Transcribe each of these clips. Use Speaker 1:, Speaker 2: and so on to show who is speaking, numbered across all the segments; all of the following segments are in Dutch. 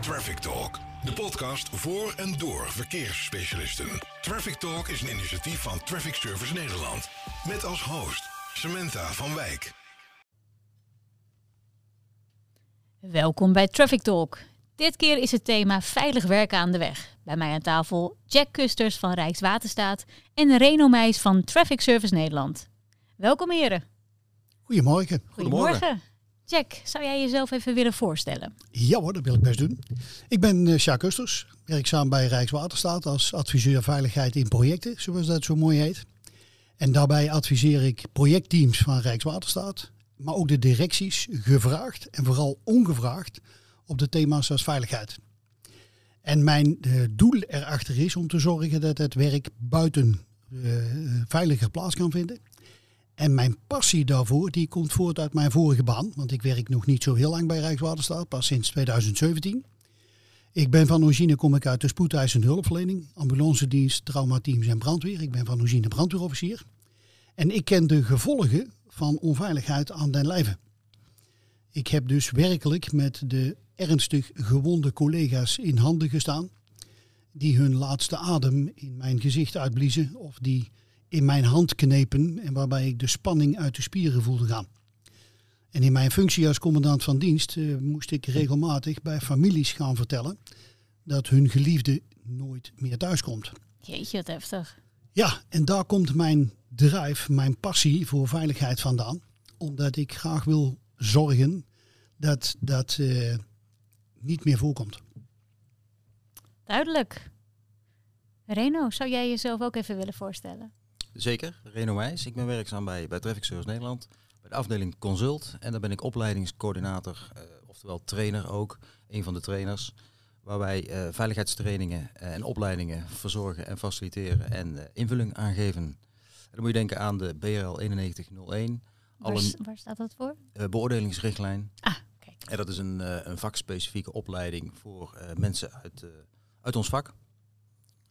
Speaker 1: Traffic Talk, de podcast voor en door verkeersspecialisten. Traffic Talk is een initiatief van Traffic Service Nederland. Met als host Samantha van Wijk.
Speaker 2: Welkom bij Traffic Talk. Dit keer is het thema veilig werken aan de weg. Bij mij aan tafel Jack Kusters van Rijkswaterstaat en Reno Meijs van Traffic Service Nederland. Welkom heren.
Speaker 3: Goedemorgen.
Speaker 2: Goedemorgen. Jack, zou jij jezelf even willen voorstellen?
Speaker 3: Ja hoor, dat wil ik best doen. Ik ben uh, Sjaak Kusters, werkzaam bij Rijkswaterstaat als adviseur veiligheid in projecten, zoals dat zo mooi heet. En daarbij adviseer ik projectteams van Rijkswaterstaat, maar ook de directies gevraagd en vooral ongevraagd op de thema's als veiligheid. En mijn uh, doel erachter is om te zorgen dat het werk buiten uh, veiliger plaats kan vinden. En mijn passie daarvoor die komt voort uit mijn vorige baan. Want ik werk nog niet zo heel lang bij Rijkswaterstaat, pas sinds 2017. Ik ben van origine kom ik uit de spoedeisende hulpverlening, ambulance dienst, traumateams en brandweer. Ik ben van origine brandweerofficier. En ik ken de gevolgen van onveiligheid aan den lijve. Ik heb dus werkelijk met de ernstig gewonde collega's in handen gestaan. Die hun laatste adem in mijn gezicht uitbliezen of die in mijn hand knepen en waarbij ik de spanning uit de spieren voelde gaan. En in mijn functie als commandant van dienst uh, moest ik regelmatig bij families gaan vertellen dat hun geliefde nooit meer thuiskomt.
Speaker 2: Jeetje, wat heftig.
Speaker 3: Ja, en daar komt mijn drive, mijn passie voor veiligheid vandaan. Omdat ik graag wil zorgen dat dat uh, niet meer voorkomt.
Speaker 2: Duidelijk. Reno, zou jij jezelf ook even willen voorstellen?
Speaker 4: Zeker, Reno Meijs. Ik ben werkzaam bij, bij Traffic Service Nederland, bij de afdeling Consult. En daar ben ik opleidingscoördinator, uh, oftewel trainer ook, een van de trainers. Waar wij uh, veiligheidstrainingen en opleidingen verzorgen en faciliteren en uh, invulling aangeven. En dan moet je denken aan de BRL 9101.
Speaker 2: Waar, Alle, waar staat dat voor?
Speaker 4: beoordelingsrichtlijn.
Speaker 2: Ah, kijk.
Speaker 4: En dat is een, een vakspecifieke opleiding voor mensen uit, uit ons vak.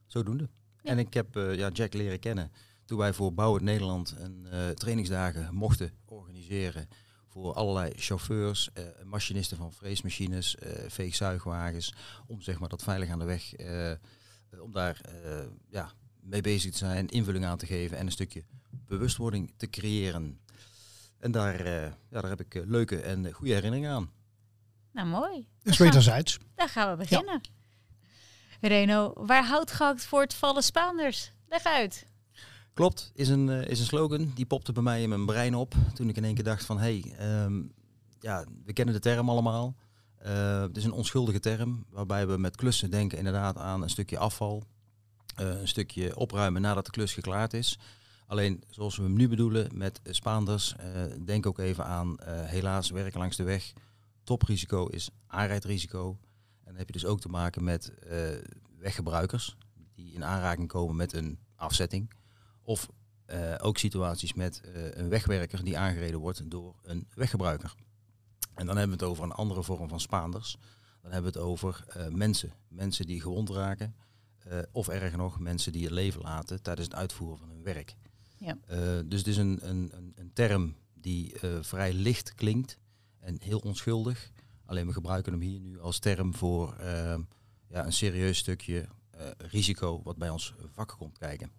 Speaker 4: Zodoende. En ik heb ja, Jack leren kennen toen wij voor Bouw het Nederland een uh, trainingsdagen mochten organiseren voor allerlei chauffeurs, uh, machinisten van freesmachines, uh, veegzuigwagens, om zeg maar dat veilig aan de weg, om daar ja, mee bezig te zijn, invulling aan te geven en een stukje bewustwording te creëren. En daar, ja, daar heb ik leuke en goede herinneringen aan.
Speaker 2: Nou, mooi.
Speaker 3: Dus wederzijds.
Speaker 2: Daar gaan we beginnen. Ja. Reno, waar houdt gehakt voor het vallen Spaanders? Leg uit.
Speaker 4: Klopt, is een, uh, is een slogan. Die popte bij mij in mijn brein op toen ik in één keer dacht van hé, hey, um, ja, we kennen de term allemaal. Uh, het is een onschuldige term waarbij we met klussen denken inderdaad aan een stukje afval, uh, een stukje opruimen nadat de klus geklaard is. Alleen zoals we hem nu bedoelen met spaanders, denk ook even aan helaas werken langs de weg. Toprisico is aanrijdrisico. En dan heb je dus ook te maken met weggebruikers die in aanraking komen met een afzetting. Of uh, ook situaties met uh, een wegwerker die aangereden wordt door een weggebruiker. En dan hebben we het over een andere vorm van spaanders. Dan hebben we het over uh, mensen. Mensen die gewond raken. of erger nog, mensen die het leven laten tijdens het uitvoeren van hun werk.
Speaker 2: Ja.
Speaker 4: dus het is een, een, een term die vrij licht klinkt en heel onschuldig. Alleen we gebruiken hem hier nu als term voor ja, een serieus stukje risico wat bij ons vak komt kijken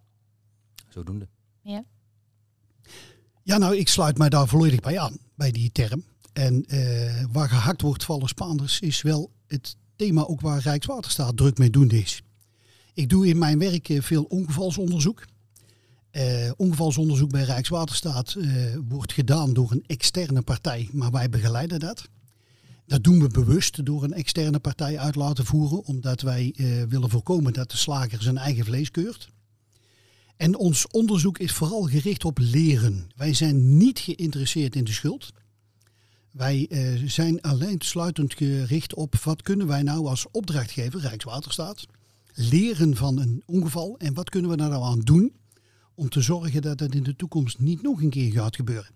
Speaker 4: zodoende.
Speaker 2: Ja.
Speaker 3: Ja, nou, ik sluit mij daar volledig bij aan, bij die term. En uh, waar gehakt wordt vallen Spaanders is wel het thema ook waar Rijkswaterstaat druk mee doen is. Ik doe in mijn werk veel ongevalsonderzoek. Uh, ongevalsonderzoek bij Rijkswaterstaat uh, wordt gedaan door een externe partij, maar wij begeleiden dat. Dat doen we bewust door een externe partij uit laten voeren, omdat wij uh, willen voorkomen dat de slager zijn eigen vlees keurt. En ons onderzoek is vooral gericht op leren. Wij zijn niet geïnteresseerd in de schuld. Wij uh, zijn alleen sluitend gericht op wat kunnen wij nou als opdrachtgever, Rijkswaterstaat, leren van een ongeval en wat kunnen we daar nou aan doen om te zorgen dat het in de toekomst niet nog een keer gaat gebeuren.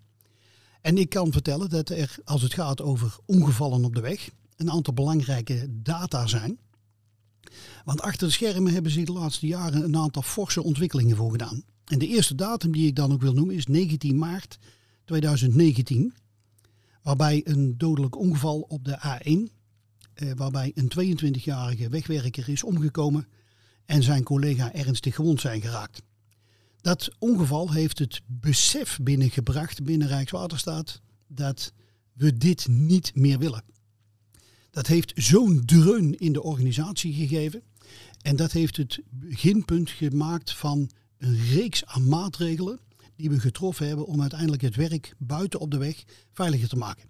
Speaker 3: En ik kan vertellen dat er, als het gaat over ongevallen op de weg, een aantal belangrijke data zijn. Want achter de schermen hebben ze de laatste jaren een aantal forse ontwikkelingen voor gedaan. En de eerste datum die ik dan ook wil noemen is 19 maart 2019. Waarbij een dodelijk ongeval op de A1 eh, waarbij een 22-jarige wegwerker is omgekomen en zijn collega ernstig gewond zijn geraakt. Dat ongeval heeft het besef binnengebracht binnen Rijkswaterstaat dat we dit niet meer willen. Dat heeft zo'n dreun in de organisatie gegeven en dat heeft het beginpunt gemaakt van een reeks aan maatregelen die we getroffen hebben om uiteindelijk het werk buiten op de weg veiliger te maken.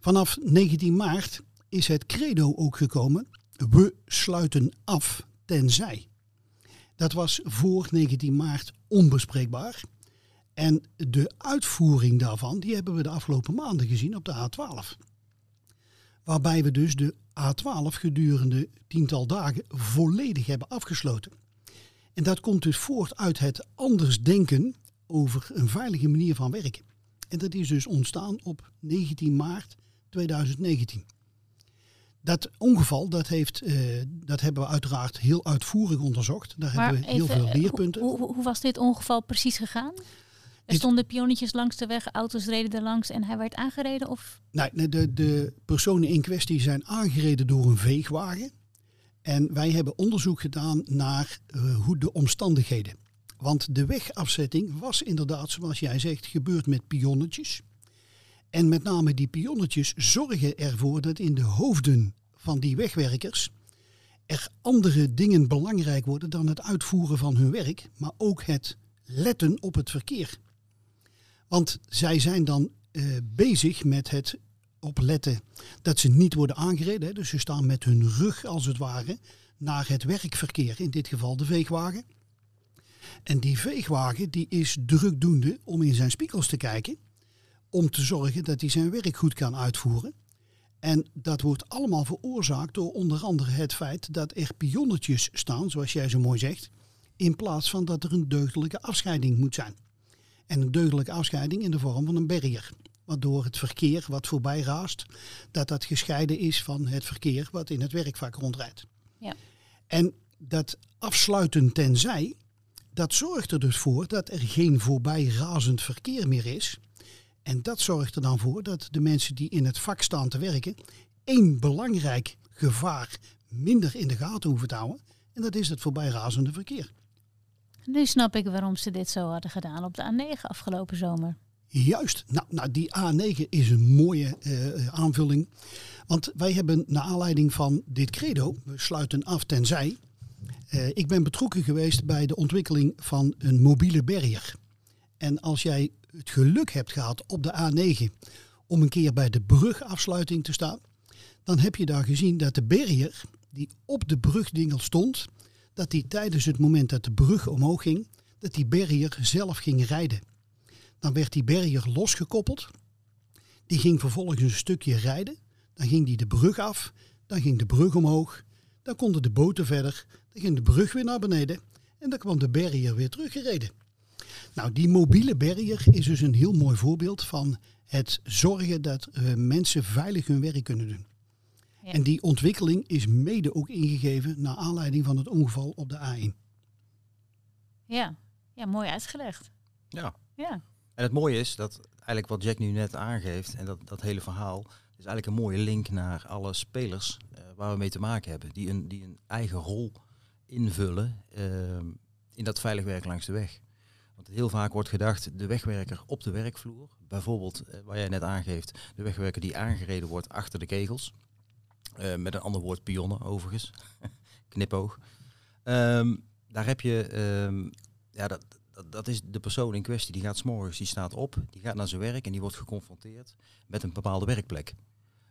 Speaker 3: Vanaf 19 maart is het credo ook gekomen, we sluiten af tenzij. Dat was voor 19 maart onbespreekbaar. En de uitvoering daarvan, die hebben we de afgelopen maanden gezien op de A12. Waarbij we dus de A12 gedurende tiental dagen volledig hebben afgesloten. En dat komt dus voort uit het anders denken over een veilige manier van werken. En dat is dus ontstaan op 19 maart 2019. Dat ongeval, dat, heeft, uh, dat hebben we uiteraard heel uitvoerig onderzocht. Daar
Speaker 2: maar
Speaker 3: hebben we heel
Speaker 2: even,
Speaker 3: veel leerpunten.
Speaker 2: Hoe, hoe, hoe, was dit ongeval precies gegaan? Er stonden pionnetjes langs de weg, auto's reden er langs en hij werd aangereden? Of?
Speaker 3: Nee, nee, de, de personen in kwestie zijn aangereden door een veegwagen. En wij hebben onderzoek gedaan naar eh, hoe de omstandigheden. Want de wegafzetting was inderdaad, zoals jij zegt, gebeurd met pionnetjes. En met name die pionnetjes zorgen ervoor dat in de hoofden van die wegwerkers er andere dingen belangrijk worden dan het uitvoeren van hun werk, maar ook het letten op het verkeer. Want zij zijn dan eh, bezig met het opletten dat ze niet worden aangereden. Dus ze staan met hun rug als het ware naar het werkverkeer, in dit geval de veegwagen. En die veegwagen die is drukdoende om in zijn spiegels te kijken, om te zorgen dat hij zijn werk goed kan uitvoeren. En dat wordt allemaal veroorzaakt door onder andere het feit dat er pionnetjes staan, zoals jij zo mooi zegt, in plaats van dat er een deugdelijke afscheiding moet zijn. En een deugdelijke afscheiding in de vorm van een barrier. Waardoor het verkeer wat voorbij raast, dat dat gescheiden is van het verkeer wat in het werkvak rondrijdt.
Speaker 2: Ja.
Speaker 3: En dat afsluiten tenzij, dat zorgt er dus voor dat er geen voorbij razend verkeer meer is. En dat zorgt er dan voor dat de mensen die in het vak staan te werken, één belangrijk gevaar minder in de gaten hoeven te houden. En dat is het voorbijrazende verkeer.
Speaker 2: Nu snap ik waarom ze dit zo hadden gedaan op de A9 afgelopen zomer.
Speaker 3: Juist. Nou, nou die A9 is een mooie eh, aanvulling. Want wij hebben naar aanleiding van dit credo, we sluiten af tenzij. eh, ik ben betrokken geweest bij de ontwikkeling van een mobiele barrier. En als jij het geluk hebt gehad op de A9 om een keer bij de brugafsluiting te staan, dan heb je daar gezien dat de barrier die op de brugdingel stond, dat die tijdens het moment dat de brug omhoog ging, dat die barrier zelf ging rijden. Dan werd die barrier losgekoppeld. Die ging vervolgens een stukje rijden. Dan ging die de brug af. Dan ging de brug omhoog. Dan konden de boten verder. Dan ging de brug weer naar beneden. En dan kwam de barrier weer teruggereden. Nou, die mobiele barrier is dus een heel mooi voorbeeld van het zorgen dat eh, mensen veilig hun werk kunnen doen.
Speaker 2: Ja.
Speaker 3: En die ontwikkeling is mede ook ingegeven naar aanleiding van het ongeval op de A1.
Speaker 2: Ja, ja mooi uitgelegd.
Speaker 4: Ja.
Speaker 2: Ja,
Speaker 4: En het mooie is dat eigenlijk wat Jack nu net aangeeft en dat, dat hele verhaal is eigenlijk een mooie link naar alle spelers eh, waar we mee te maken hebben. Die een, die een eigen rol invullen ehm, in dat veilig werk langs de weg. Want heel vaak wordt gedacht, de wegwerker op de werkvloer, bijvoorbeeld eh, waar jij net aangeeft, de wegwerker die aangereden wordt achter de kegels. Eh, met een ander woord pionnen overigens, knipoog. Ehm, daar heb je, ehm, ja, dat, dat, dat is de persoon in kwestie. Die gaat s'morgens, die staat op, die gaat naar zijn werk en die wordt geconfronteerd met een bepaalde werkplek.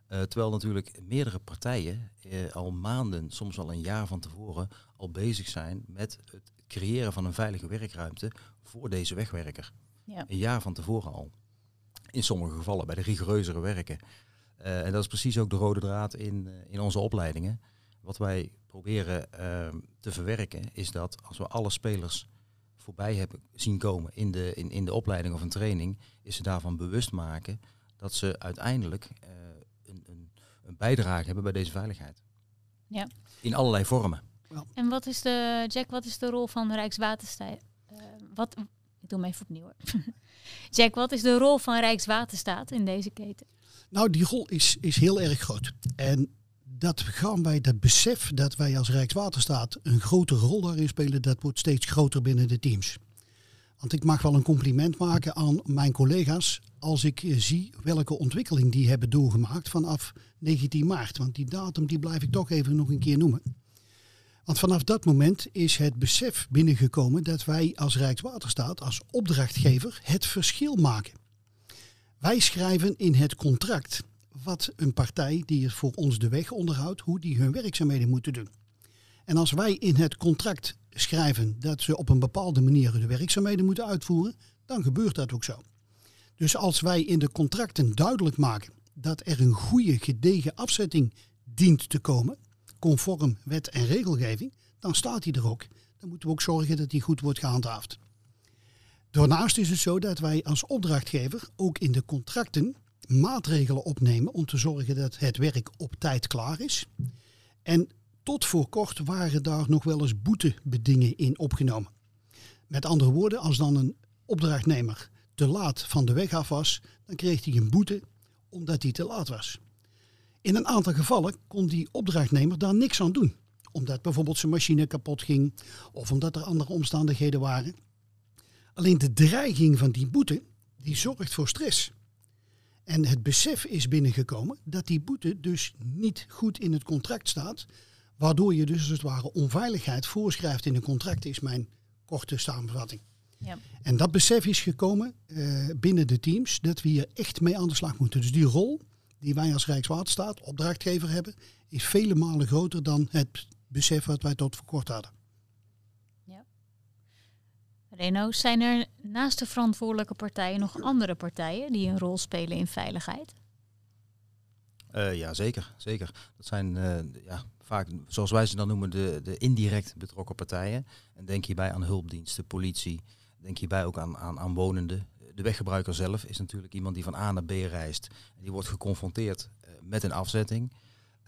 Speaker 4: Eh, terwijl natuurlijk meerdere partijen eh, al maanden, soms al een jaar van tevoren, al bezig zijn met het creëren van een veilige werkruimte voor deze wegwerker.
Speaker 2: Ja.
Speaker 4: Een jaar van tevoren al. In sommige gevallen bij de rigoureuzere werken. Eh, en dat is precies ook de rode draad in, eh, in onze opleidingen. Wat wij proberen ehm, te verwerken is dat als we alle spelers voorbij hebben zien komen in de, in, in de opleiding of een training, is ze daarvan bewust maken dat ze uiteindelijk eh, een, een, een bijdrage hebben bij deze veiligheid.
Speaker 2: Ja.
Speaker 4: In allerlei vormen.
Speaker 2: En wat is de, Jack, wat is de rol van Rijkswaterstaat? Eh, wat, ik doe hem even opnieuw. hoor. Jack, wat is de rol van Rijkswaterstaat in deze keten?
Speaker 3: Nou, die rol is, is heel erg groot. En dat gaan wij, dat besef dat wij als Rijkswaterstaat een grote rol daarin spelen, dat wordt steeds groter binnen de teams. Want ik mag wel een compliment maken aan mijn collega's als ik eh, zie welke ontwikkeling die hebben doorgemaakt vanaf 19 maart. Want die datum die blijf ik toch even nog een keer noemen. Want vanaf dat moment is het besef binnengekomen dat wij als Rijkswaterstaat, als opdrachtgever, het verschil maken. Wij schrijven in het contract wat een partij die voor ons de weg onderhoudt, hoe die hun werkzaamheden moeten doen. En als wij in het contract schrijven dat ze op een bepaalde manier de werkzaamheden moeten uitvoeren, dan gebeurt dat ook zo. Dus als wij in de contracten duidelijk maken dat er een goede gedegen afzetting dient te komen, conform wet en regelgeving, dan staat die er ook. Dan moeten we ook zorgen dat die goed wordt gehandhaafd. Daarnaast is het zo dat wij als opdrachtgever ook in de contracten maatregelen opnemen om te zorgen dat het werk op tijd klaar is. En tot voor kort waren daar nog wel eens boetebedingen in opgenomen. Met andere woorden, als dan een opdrachtnemer te laat van de weg af was, dan kreeg hij een boete omdat hij te laat was. In een aantal gevallen kon die opdrachtnemer daar niks aan doen. Omdat bijvoorbeeld zijn machine kapot ging of omdat er andere omstandigheden waren. Alleen de dreiging van die boete, die zorgt voor stress. En het besef is binnengekomen dat die boete dus niet goed in het contract staat. Waardoor je dus als het ware onveiligheid voorschrijft in een contract, is mijn korte samenvatting. Ja. En dat besef is gekomen uh, binnen de teams dat we hier echt mee aan de slag moeten. Dus die rol die wij als Rijkswaterstaat, opdrachtgever hebben, is vele malen groter dan het besef wat wij tot voor kort hadden.
Speaker 2: Reno, zijn er naast de verantwoordelijke partijen nog andere partijen die een rol spelen in veiligheid?
Speaker 4: Uh, ja, zeker, zeker. Dat zijn uh, ja, vaak, zoals wij ze dan noemen, de, de indirect betrokken partijen. En denk hierbij aan hulpdiensten, politie. Denk hierbij ook aan, aan, aan wonenden. De weggebruiker zelf is natuurlijk iemand die van A naar B reist. Die wordt geconfronteerd uh, met een afzetting.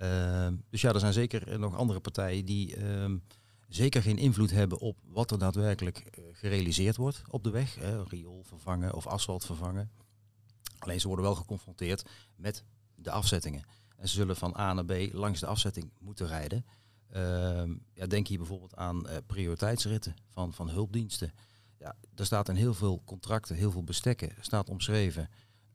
Speaker 4: Uh, dus ja, er zijn zeker nog andere partijen die uh, zeker geen invloed hebben op wat er daadwerkelijk gerealiseerd wordt op de weg. Hè, riool vervangen of asfalt vervangen. Alleen ze worden wel geconfronteerd met de afzettingen. En ze zullen van A naar B langs de afzetting moeten rijden. Uh, ja, denk hier bijvoorbeeld aan uh, prioriteitsritten van, van hulpdiensten. Ja, er staat in heel veel contracten, heel veel bestekken, staat omschreven.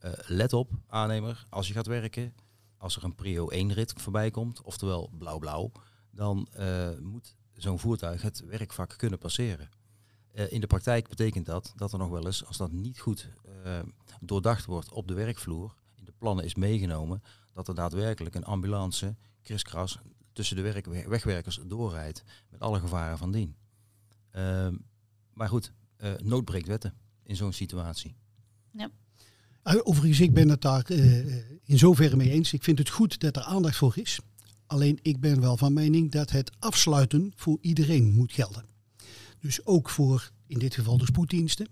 Speaker 4: Uh, let op, aannemer, als je gaat werken, als er een prio 1 rit voorbij komt, oftewel blauw-blauw, dan moet zo'n voertuig het werkvak kunnen passeren. Uh, in de praktijk betekent dat dat er nog wel eens, als dat niet goed doordacht wordt op de werkvloer, in de plannen is meegenomen, dat er daadwerkelijk een ambulance kriskras tussen de werk, wegwerkers doorrijdt met alle gevaren van dien. Uh, maar goed, uh, nood breekt wetten in zo'n situatie.
Speaker 3: Ja. Overigens, ik ben het daar uh, in zoverre mee eens. Ik vind het goed dat er aandacht voor is. Alleen ik ben wel van mening dat het afsluiten voor iedereen moet gelden. Dus ook voor in dit geval de spoeddiensten,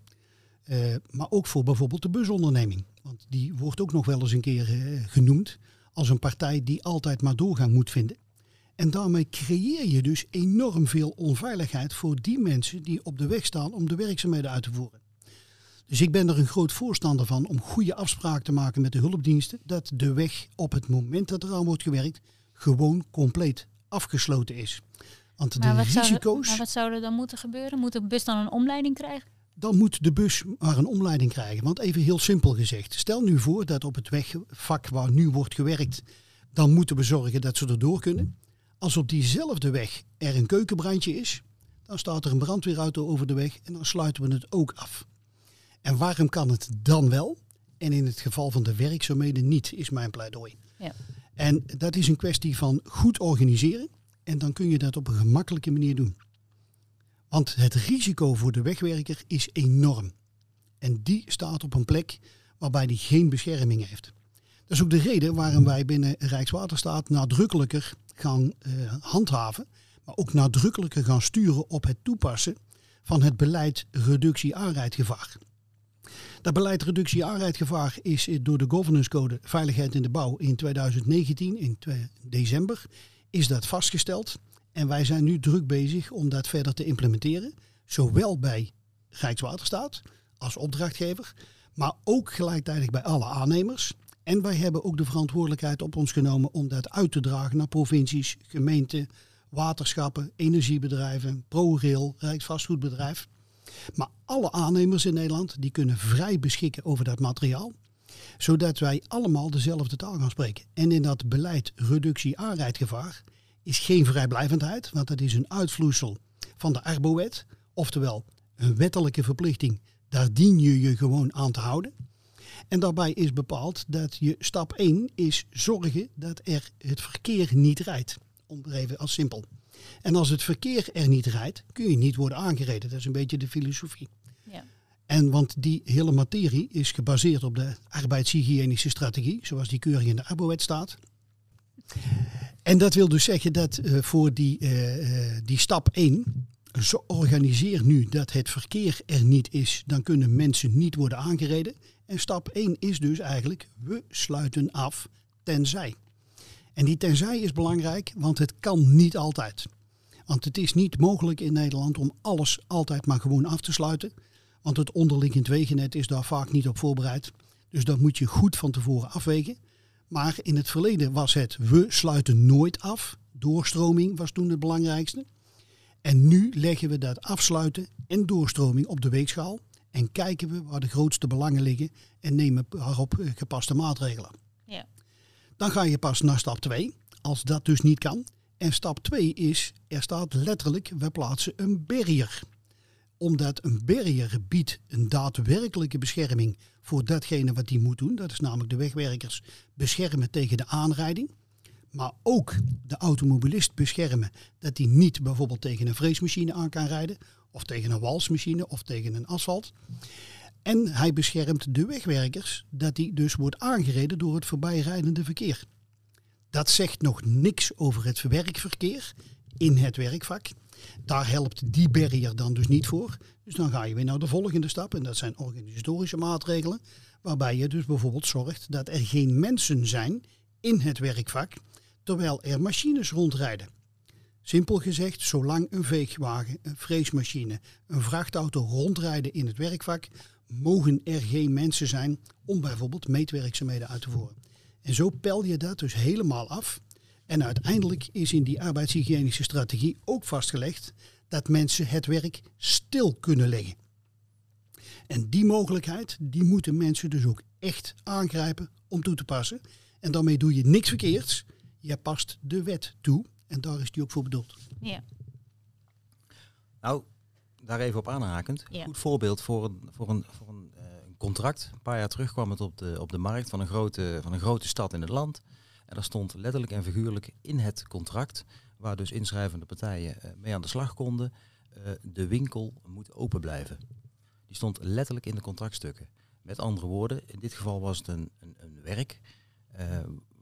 Speaker 3: uh, maar ook voor bijvoorbeeld de busonderneming. Want die wordt ook nog wel eens een keer uh, genoemd als een partij die altijd maar doorgang moet vinden. En daarmee creëer je dus enorm veel onveiligheid voor die mensen die op de weg staan om de werkzaamheden uit te voeren. Dus ik ben er een groot voorstander van om goede afspraken te maken met de hulpdiensten. Dat de weg op het moment dat er aan wordt gewerkt gewoon compleet afgesloten is. Want
Speaker 2: maar
Speaker 3: de
Speaker 2: wat
Speaker 3: risico's.
Speaker 2: Zou, maar wat zou er dan moeten gebeuren? Moet de bus dan een omleiding krijgen?
Speaker 3: dan moet de bus maar een omleiding krijgen. Want even heel simpel gezegd, stel nu voor dat op het wegvak waar nu wordt gewerkt, dan moeten we zorgen dat ze erdoor kunnen. Als op diezelfde weg er een keukenbrandje is, dan staat er een brandweerauto over de weg en dan sluiten we het ook af. En waarom kan het dan wel? En in het geval van de werkzaamheden niet, is mijn pleidooi. Ja. En dat is een kwestie van goed organiseren. En dan kun je dat op een gemakkelijke manier doen. Want het risico voor de wegwerker is enorm. En die staat op een plek waarbij die geen bescherming heeft. Dat is ook de reden waarom wij binnen Rijkswaterstaat nadrukkelijker gaan uh, handhaven, maar ook nadrukkelijker gaan sturen op het toepassen van het beleid reductie aanrijdgevaar. Dat beleid reductie aanrijdgevaar is door de governance code Veiligheid in de Bouw in 2019, in december, is dat vastgesteld. En wij zijn nu druk bezig om dat verder te implementeren. Zowel bij Rijkswaterstaat als opdrachtgever. Maar ook gelijktijdig bij alle aannemers. En wij hebben ook de verantwoordelijkheid op ons genomen om dat uit te dragen naar provincies, gemeenten, waterschappen, energiebedrijven, ProRail, Rijksvastgoedbedrijf. Maar alle aannemers in Nederland die kunnen vrij beschikken over dat materiaal zodat wij allemaal dezelfde taal gaan spreken. En in dat beleid reductie aanrijdgevaar is geen vrijblijvendheid, want dat is een uitvloeisel van de Arbowet, oftewel een wettelijke verplichting. Daar dien je je gewoon aan te houden. En daarbij is bepaald dat je stap 1 is zorgen dat er het verkeer niet rijdt. Om als simpel. En als het verkeer er niet rijdt, kun je niet worden aangereden. Dat is een beetje de filosofie. Ja. En want die hele materie is gebaseerd op de arbeidshygiënische strategie, zoals die keuring in de Arbowet staat. En dat wil dus zeggen dat uh, voor die, uh, die stap 1, zo organiseer nu dat het verkeer er niet is, dan kunnen mensen niet worden aangereden. En stap 1 is dus eigenlijk, we sluiten af tenzij. En die tenzij is belangrijk, want het kan niet altijd. Want het is niet mogelijk in Nederland om alles altijd maar gewoon af te sluiten. Want het onderliggend wegennet is daar vaak niet op voorbereid. Dus dat moet je goed van tevoren afwegen. Maar in het verleden was het we sluiten nooit af. Doorstroming was toen het belangrijkste. En nu leggen we dat afsluiten en doorstroming op de weegschaal. En kijken we waar de grootste belangen liggen en nemen daarop eh, gepaste maatregelen. Dan ga je pas naar stap 2, als dat dus niet kan. En stap 2 is, er staat letterlijk, we plaatsen een barrier omdat een barrier biedt een daadwerkelijke bescherming voor datgene wat die moet doen. Dat is namelijk de wegwerkers beschermen tegen de aanrijding. Maar ook de automobilist beschermen dat hij niet bijvoorbeeld tegen een vreesmachine aan kan rijden. Of tegen een walsmachine of tegen een asfalt. En hij beschermt de wegwerkers dat hij dus wordt aangereden door het voorbijrijdende verkeer. Dat zegt nog niks over het werkverkeer in het werkvak. Daar helpt die barrier dan dus niet voor. Dus dan ga je weer naar de volgende stap en dat zijn organisatorische maatregelen. Waarbij je dus bijvoorbeeld zorgt dat er geen mensen zijn in het werkvak terwijl er machines rondrijden. Simpel gezegd, zolang een veegwagen, een freesmachine, een vrachtauto rondrijden in het werkvak, mogen er geen mensen zijn om bijvoorbeeld meetwerkzaamheden uit te voeren. En zo pel je dat dus helemaal af. En uiteindelijk is in die arbeidshygiënische strategie ook vastgelegd dat mensen het werk stil kunnen leggen. En die mogelijkheid, die moeten mensen dus ook echt aangrijpen om toe te passen. En daarmee doe je niks verkeerds. Je past de wet toe. En daar is die ook voor bedoeld. Ja.
Speaker 4: Nou, daar even op aanhakend. Ja. Goed voorbeeld voor een, voor een, voor een uh, contract. Een paar jaar terug kwam het op de, op de markt van een, grote, van een grote stad in het land. En daar stond letterlijk en figuurlijk in het contract, waar dus inschrijvende partijen uh, mee aan de slag konden, uh, de winkel moet open blijven. Die stond letterlijk in de contractstukken. Met andere woorden, in dit geval was het een, een, een werk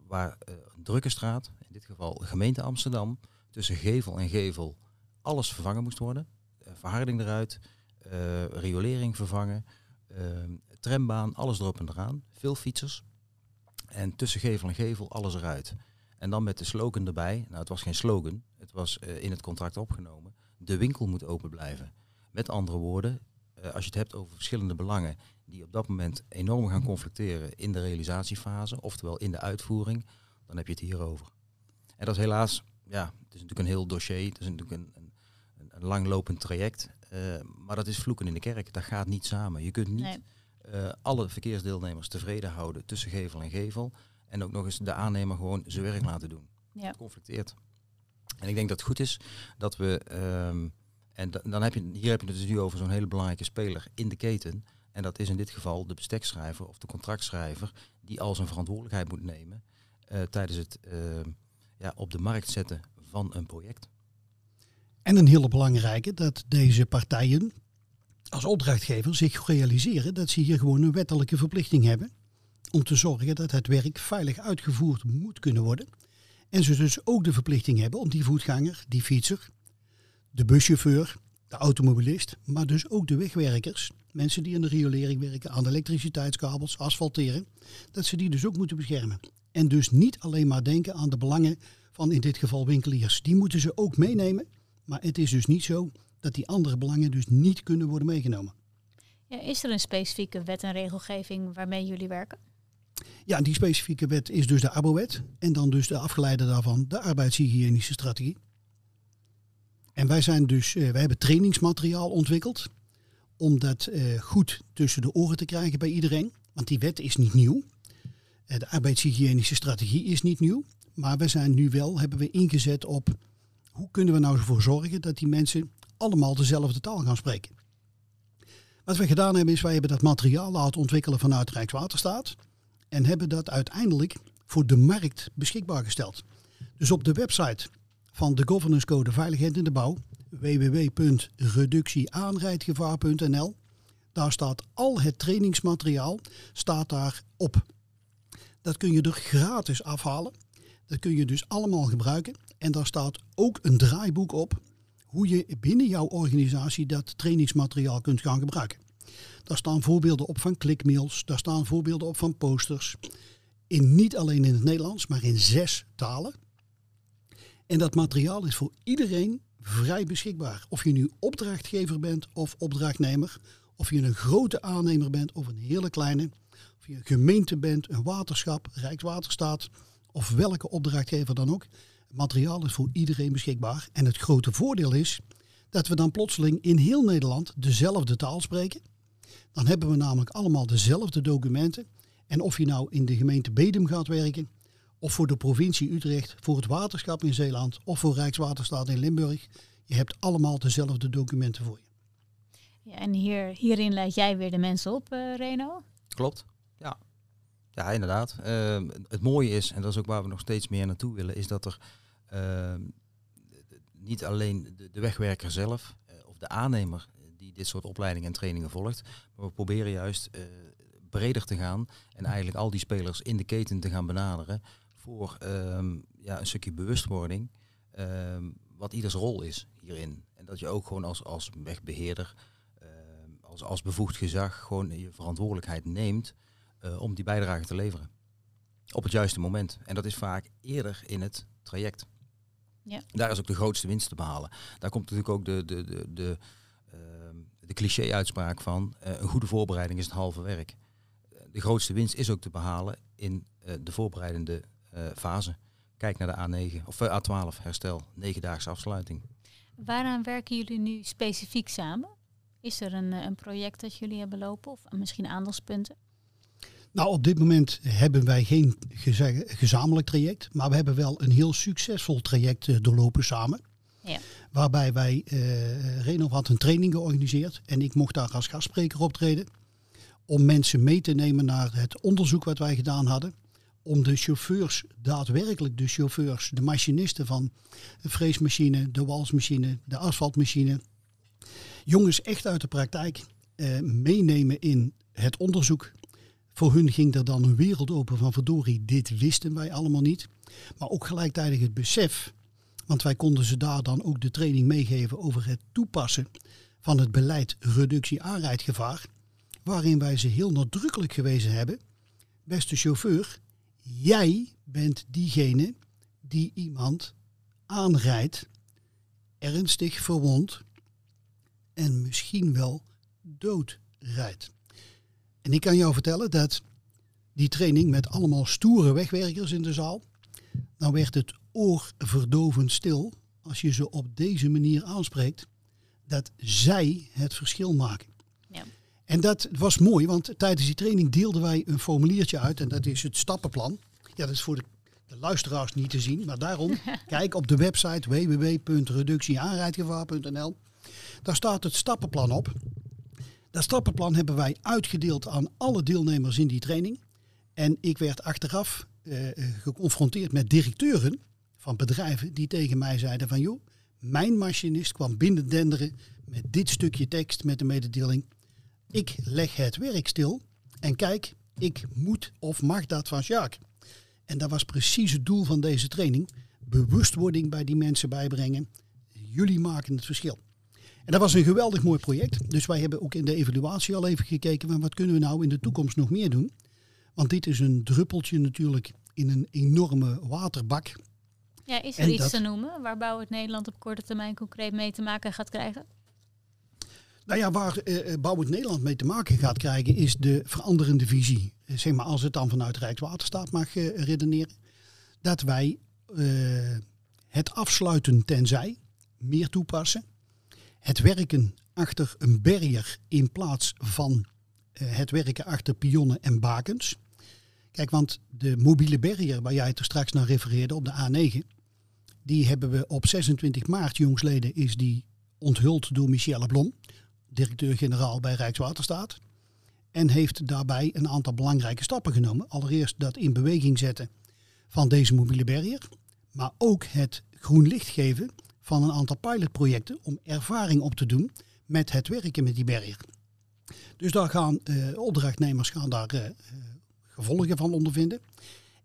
Speaker 4: waar een drukke straat, in dit geval gemeente Amsterdam, tussen gevel en gevel alles vervangen moest worden. Verharding eruit, riolering vervangen, trambaan, alles erop en eraan. Veel fietsers, en tussen gevel en gevel alles eruit. En dan met de slogan erbij. Nou, het was geen slogan. Het was in het contract opgenomen. De winkel moet open blijven. Met andere woorden, als je het hebt over verschillende belangen die op dat moment enorm gaan conflicteren in de realisatiefase, oftewel in de uitvoering, dan heb je het hierover. En dat is helaas, ja, het is natuurlijk een heel dossier, het is natuurlijk een, een, langlopend traject, uh, maar dat is vloeken in de kerk. Dat gaat niet samen. Je kunt niet nee uh, alle verkeersdeelnemers tevreden houden tussen gevel en gevel. En ook nog eens de aannemer gewoon zijn werk laten doen. Ja. Het conflicteert. En ik denk dat het goed is dat we, um, en dan heb je, hier heb je het dus nu over zo'n hele belangrijke speler in de keten. En dat is in dit geval de bestekschrijver of de contractschrijver die al zijn verantwoordelijkheid moet nemen uh, tijdens het uh, ja, op de markt zetten van een project.
Speaker 3: En een hele belangrijke, dat deze partijen, als opdrachtgever zich realiseren dat ze hier gewoon een wettelijke verplichting hebben om te zorgen dat het werk veilig uitgevoerd moet kunnen worden. En ze dus ook de verplichting hebben om die voetganger, die fietser, de buschauffeur, de automobilist, maar dus ook de wegwerkers, mensen die in de riolering werken, aan de elektriciteitskabels, asfalteren, dat ze die dus ook moeten beschermen. En dus niet alleen maar denken aan de belangen van in dit geval winkeliers. Die moeten ze ook meenemen, maar het is dus niet zo dat die andere belangen dus niet kunnen worden meegenomen.
Speaker 2: Ja, is er een specifieke wet en regelgeving waarmee jullie werken?
Speaker 3: Ja, die specifieke wet is dus de ABO-wet. En dan dus de afgeleide daarvan de arbeidshygiënische strategie. En wij zijn dus, uh, wij hebben trainingsmateriaal ontwikkeld. Om dat uh, goed tussen de oren te krijgen bij iedereen. Want die wet is niet nieuw. Uh, de arbeidshygiënische strategie is niet nieuw. Maar we zijn nu wel, hebben we ingezet op hoe kunnen we nou ervoor zorgen dat die mensen allemaal dezelfde taal gaan spreken. Wat we gedaan hebben is, wij hebben dat materiaal laten ontwikkelen vanuit Rijkswaterstaat. En hebben dat uiteindelijk voor de markt beschikbaar gesteld. Dus op de website van de Governance Code Veiligheid in de Bouw, www.reductieaanrijdgevaar.nl, daar staat al het trainingsmateriaal staat daar op. Dat kun je er gratis afhalen. Dat kun je dus allemaal gebruiken. En daar staat ook een draaiboek op hoe je binnen jouw organisatie dat trainingsmateriaal kunt gaan gebruiken. Daar staan voorbeelden op van clickmails, daar staan voorbeelden op van posters. In, niet alleen in het Nederlands, maar in zes talen. En dat materiaal is voor iedereen vrij beschikbaar. Of je nu opdrachtgever bent of opdrachtnemer, of je een grote aannemer bent of een hele kleine, of je een gemeente bent, een waterschap, Rijkswaterstaat of welke opdrachtgever dan ook. Het materiaal is voor iedereen beschikbaar. En het grote voordeel is dat we dan plotseling in heel Nederland dezelfde taal spreken. Dan hebben we namelijk allemaal dezelfde documenten. En of je nou in de gemeente Bedum gaat werken, of voor de provincie Utrecht, voor het waterschap in Zeeland, of voor Rijkswaterstaat in Limburg, je hebt allemaal dezelfde documenten voor je.
Speaker 2: Ja, en hier, hierin leid jij weer de mensen op, uh, Reno?
Speaker 4: Klopt, ja. Inderdaad. Uh, het mooie is, en dat is ook waar we nog steeds meer naartoe willen, is dat er uh, niet alleen de, de wegwerker zelf uh, of de aannemer die dit soort opleidingen en trainingen volgt, maar we proberen juist breder te gaan en eigenlijk al die spelers in de keten te gaan benaderen voor um, ja, een stukje bewustwording wat ieders rol is hierin. En dat je ook gewoon als, als wegbeheerder, als, als bevoegd gezag, gewoon je verantwoordelijkheid neemt uh, om die bijdrage te leveren. Op het juiste moment. En dat is vaak eerder in het traject. Ja. Daar is ook de grootste winst te behalen. Daar komt natuurlijk ook de, de, de, de, uh, de cliché-uitspraak van uh, een goede voorbereiding is het halve werk. De grootste winst is ook te behalen in de voorbereidende fase. Kijk naar de A9 of A12 herstel, negendaagse afsluiting.
Speaker 2: Waaraan werken jullie nu specifiek samen? Is er een, een project dat jullie hebben lopen of misschien aandachtspunten?
Speaker 3: Nou, op dit moment hebben wij geen gezamenlijk traject, maar we hebben wel een heel succesvol traject doorlopen samen. Ja. Waarbij wij, uh, Reno had een training georganiseerd en ik mocht daar als gastspreker optreden. Om mensen mee te nemen naar het onderzoek wat wij gedaan hadden. Om de chauffeurs, daadwerkelijk de chauffeurs, de machinisten van de freesmachine, de walsmachine, de asfaltmachine. Jongens echt uit de praktijk uh, meenemen in het onderzoek voor hun ging er dan een wereld open van verdorie, dit wisten wij allemaal niet. Maar ook gelijktijdig het besef, want wij konden ze daar dan ook de training meegeven over het toepassen van het beleid reductie aanrijdgevaar. Waarin wij ze heel nadrukkelijk gewezen hebben, beste chauffeur, jij bent diegene die iemand aanrijdt, ernstig verwond en misschien wel doodrijdt. En ik kan jou vertellen dat die training met allemaal stoere wegwerkers in de zaal, dan werd het oorverdovend stil als je ze op deze manier aanspreekt, dat zij het verschil maken. Ja. En dat was mooi, want tijdens die training deelden wij een formuliertje uit en dat is het stappenplan. Ja, dat is voor de, de luisteraars niet te zien, maar daarom kijk op de website www.reductieaanrijdgevaar.nl. Daar staat het stappenplan op. Dat stappenplan hebben wij uitgedeeld aan alle deelnemers in die training. En ik werd achteraf uh, geconfronteerd met directeuren van bedrijven die tegen mij zeiden van joh, mijn machinist kwam binnendenderen met dit stukje tekst met de mededeling. Ik leg het werk stil en kijk, ik moet of mag dat van Jacques. En dat was precies het doel van deze training. Bewustwording bij die mensen bijbrengen. Jullie maken het verschil. En dat was een geweldig mooi project. Dus wij hebben ook in de evaluatie al even gekeken van wat kunnen we nou in de toekomst nog meer doen. Want dit is een druppeltje natuurlijk in een enorme waterbak.
Speaker 2: Ja, is er en iets dat, te noemen waar Bouw het Nederland op korte termijn concreet mee te maken gaat krijgen?
Speaker 3: Nou ja, waar Bouw het Nederland mee te maken gaat krijgen is de veranderende visie. eh, zeg maar als het dan vanuit Rijkswaterstaat mag eh, redeneren, dat wij eh, het afsluiten tenzij meer toepassen. Het werken achter een barrier in plaats van eh, het werken achter pionnen en bakens. Kijk, want de mobiele barrier waar jij het er straks naar refereerde op de A9, die hebben we op 26 maart, jongsleden, is die onthuld door Michelle Blom, directeur-generaal bij Rijkswaterstaat. En heeft daarbij een aantal belangrijke stappen genomen. Allereerst dat in beweging zetten van deze mobiele barrier. Maar ook het groen licht geven van een aantal pilotprojecten om ervaring op te doen met het werken met die barrier. Dus daar gaan eh, opdrachtnemers gaan daar eh, gevolgen van ondervinden.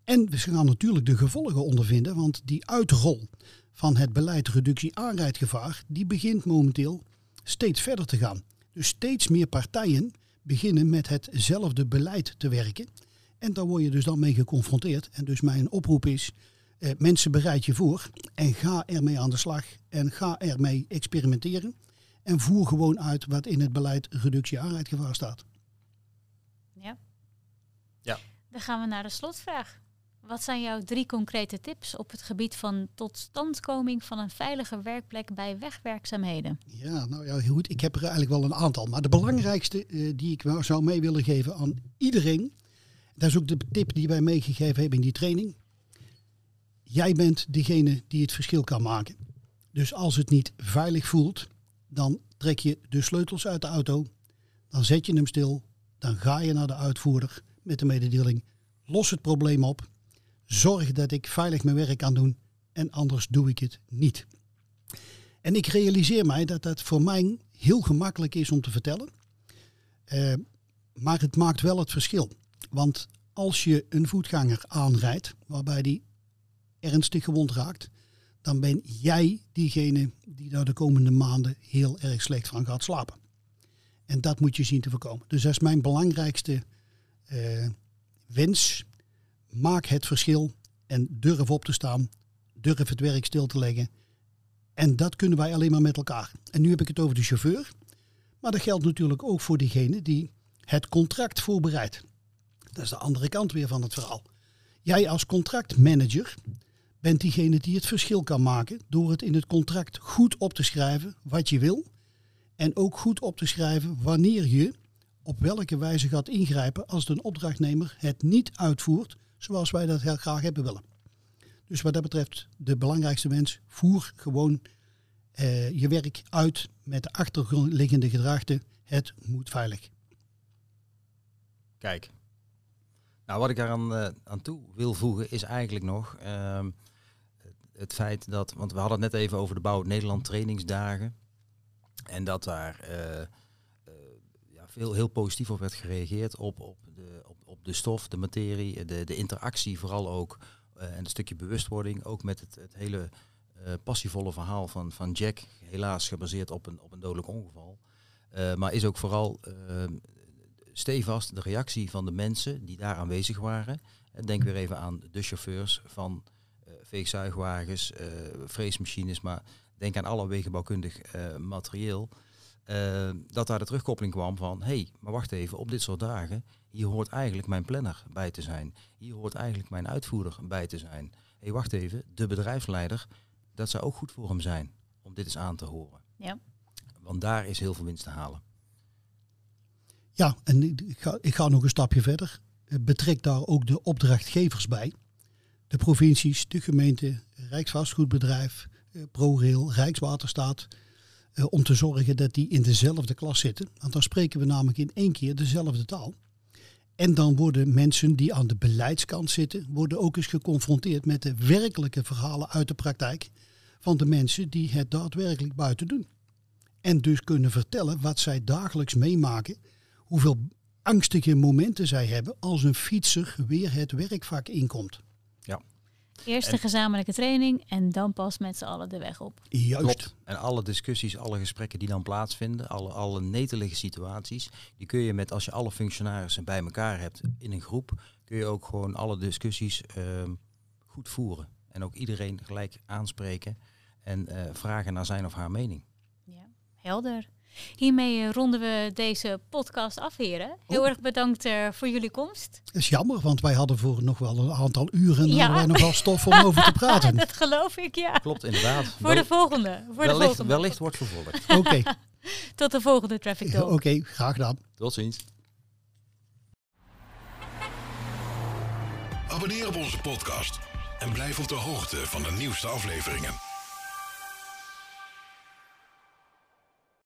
Speaker 3: En we gaan natuurlijk de gevolgen ondervinden, want die uitrol van het beleid reductie aanrijdgevaar, die begint momenteel steeds verder te gaan. Dus steeds meer partijen beginnen met hetzelfde beleid te werken. En daar word je dus dan mee geconfronteerd. En dus mijn oproep is, eh, mensen bereid je voor en ga ermee aan de slag en ga ermee experimenteren. En voer gewoon uit wat in het beleid reductie aanrijdgevaar staat.
Speaker 2: Ja.
Speaker 4: Ja.
Speaker 2: Dan gaan we naar de slotvraag. Wat zijn jouw drie concrete tips op het gebied van totstandkoming van een veilige werkplek bij wegwerkzaamheden?
Speaker 3: Ja, nou ja, goed. Ik heb er eigenlijk wel een aantal. Maar de belangrijkste eh, die ik wel zou mee willen geven aan iedereen. Dat is ook de tip die wij meegegeven hebben in die training. Jij bent degene die het verschil kan maken. Dus als het niet veilig voelt, dan trek je de sleutels uit de auto. Dan zet je hem stil. Dan ga je naar de uitvoerder met de mededeling. Los het probleem op. Zorg dat ik veilig mijn werk kan doen. En anders doe ik het niet. En ik realiseer mij dat dat voor mij heel gemakkelijk is om te vertellen. Eh, maar het maakt wel het verschil. Want als je een voetganger aanrijdt, waarbij die ernstig gewond raakt, dan ben jij diegene die daar de komende maanden heel erg slecht van gaat slapen. En dat moet je zien te voorkomen. Dus dat is mijn belangrijkste eh, wens. Maak het verschil en durf op te staan. Durf het werk stil te leggen. En dat kunnen wij alleen maar met elkaar. En nu heb ik het over de chauffeur. Maar dat geldt natuurlijk ook voor diegene die het contract voorbereidt. Dat is de andere kant weer van het verhaal. Jij als contractmanager bent diegene die het verschil kan maken door het in het contract goed op te schrijven wat je wil. En ook goed op te schrijven wanneer je op welke wijze gaat ingrijpen als een opdrachtnemer het niet uitvoert zoals wij dat heel graag hebben willen. Dus wat dat betreft, de belangrijkste wens, voer gewoon eh, je werk uit met de achterliggende gedachte, het moet veilig.
Speaker 4: Kijk. Nou, wat ik daaraan uh, aan toe wil voegen is eigenlijk nog ehm, het, feit dat, want we hadden het net even over de Bouw Nederland trainingsdagen. En dat daar uh, uh, ja, veel heel positief op werd gereageerd op, op, de, op, op de stof, de materie, de, de interactie vooral ook. en een stukje bewustwording, ook met het, het hele passievolle verhaal van, van Jack. Helaas gebaseerd op een, op een dodelijk ongeval. maar is ook vooral ehm, stevast de reactie van de mensen die daar aanwezig waren. Denk weer even aan de chauffeurs van veegzuigwagens, uh, freesmachines, maar denk aan alle wegenbouwkundig uh, materieel. dat daar de terugkoppeling kwam van, hé, hey, maar wacht even, op dit soort dagen, hier hoort eigenlijk mijn planner bij te zijn. Hier hoort eigenlijk mijn uitvoerder bij te zijn. Hé, hey, wacht even, de bedrijfsleider, dat zou ook goed voor hem zijn om dit eens aan te horen.
Speaker 2: Ja.
Speaker 4: Want daar is heel veel winst te halen.
Speaker 3: Ja, en ik ga, ik ga nog een stapje verder. Betrek daar ook de opdrachtgevers bij. De provincies, de gemeente, Rijksvastgoedbedrijf, ProRail, Rijkswaterstaat. Om te zorgen dat die in dezelfde klas zitten. Want dan spreken we namelijk in één keer dezelfde taal. En dan worden mensen die aan de beleidskant zitten, worden ook eens geconfronteerd met de werkelijke verhalen uit de praktijk van de mensen die het daadwerkelijk buiten doen. En dus kunnen vertellen wat zij dagelijks meemaken hoeveel angstige momenten zij hebben als een fietser weer het werkvak inkomt.
Speaker 2: Eerst de gezamenlijke training en dan pas met z'n allen de weg op.
Speaker 3: Juist.
Speaker 4: Klopt. En alle discussies, alle gesprekken die dan plaatsvinden, alle, alle netelige situaties, die kun je met als je alle functionarissen bij elkaar hebt in een groep, kun je ook gewoon alle discussies uh, goed voeren. En ook iedereen gelijk aanspreken en uh, vragen naar zijn of haar mening.
Speaker 2: Ja, helder. Hiermee eh, ronden we deze podcast af, heren. Heel
Speaker 3: Oh.
Speaker 2: erg bedankt eh, voor jullie komst.
Speaker 3: Dat is jammer, want wij hadden voor nog wel een aantal uren
Speaker 2: Ja.
Speaker 3: hadden wij nog wel stof om over te praten.
Speaker 2: dat geloof ik, ja.
Speaker 4: Klopt, inderdaad.
Speaker 2: Voor de volgende. Voor de
Speaker 4: wellicht,
Speaker 2: volgende.
Speaker 4: wellicht wordt vervolgd.
Speaker 3: Oké,
Speaker 2: Tot de volgende Traffic Talk.
Speaker 3: oké, graag gedaan.
Speaker 4: Tot ziens.
Speaker 1: Abonneer op onze podcast en blijf op de hoogte van de nieuwste afleveringen.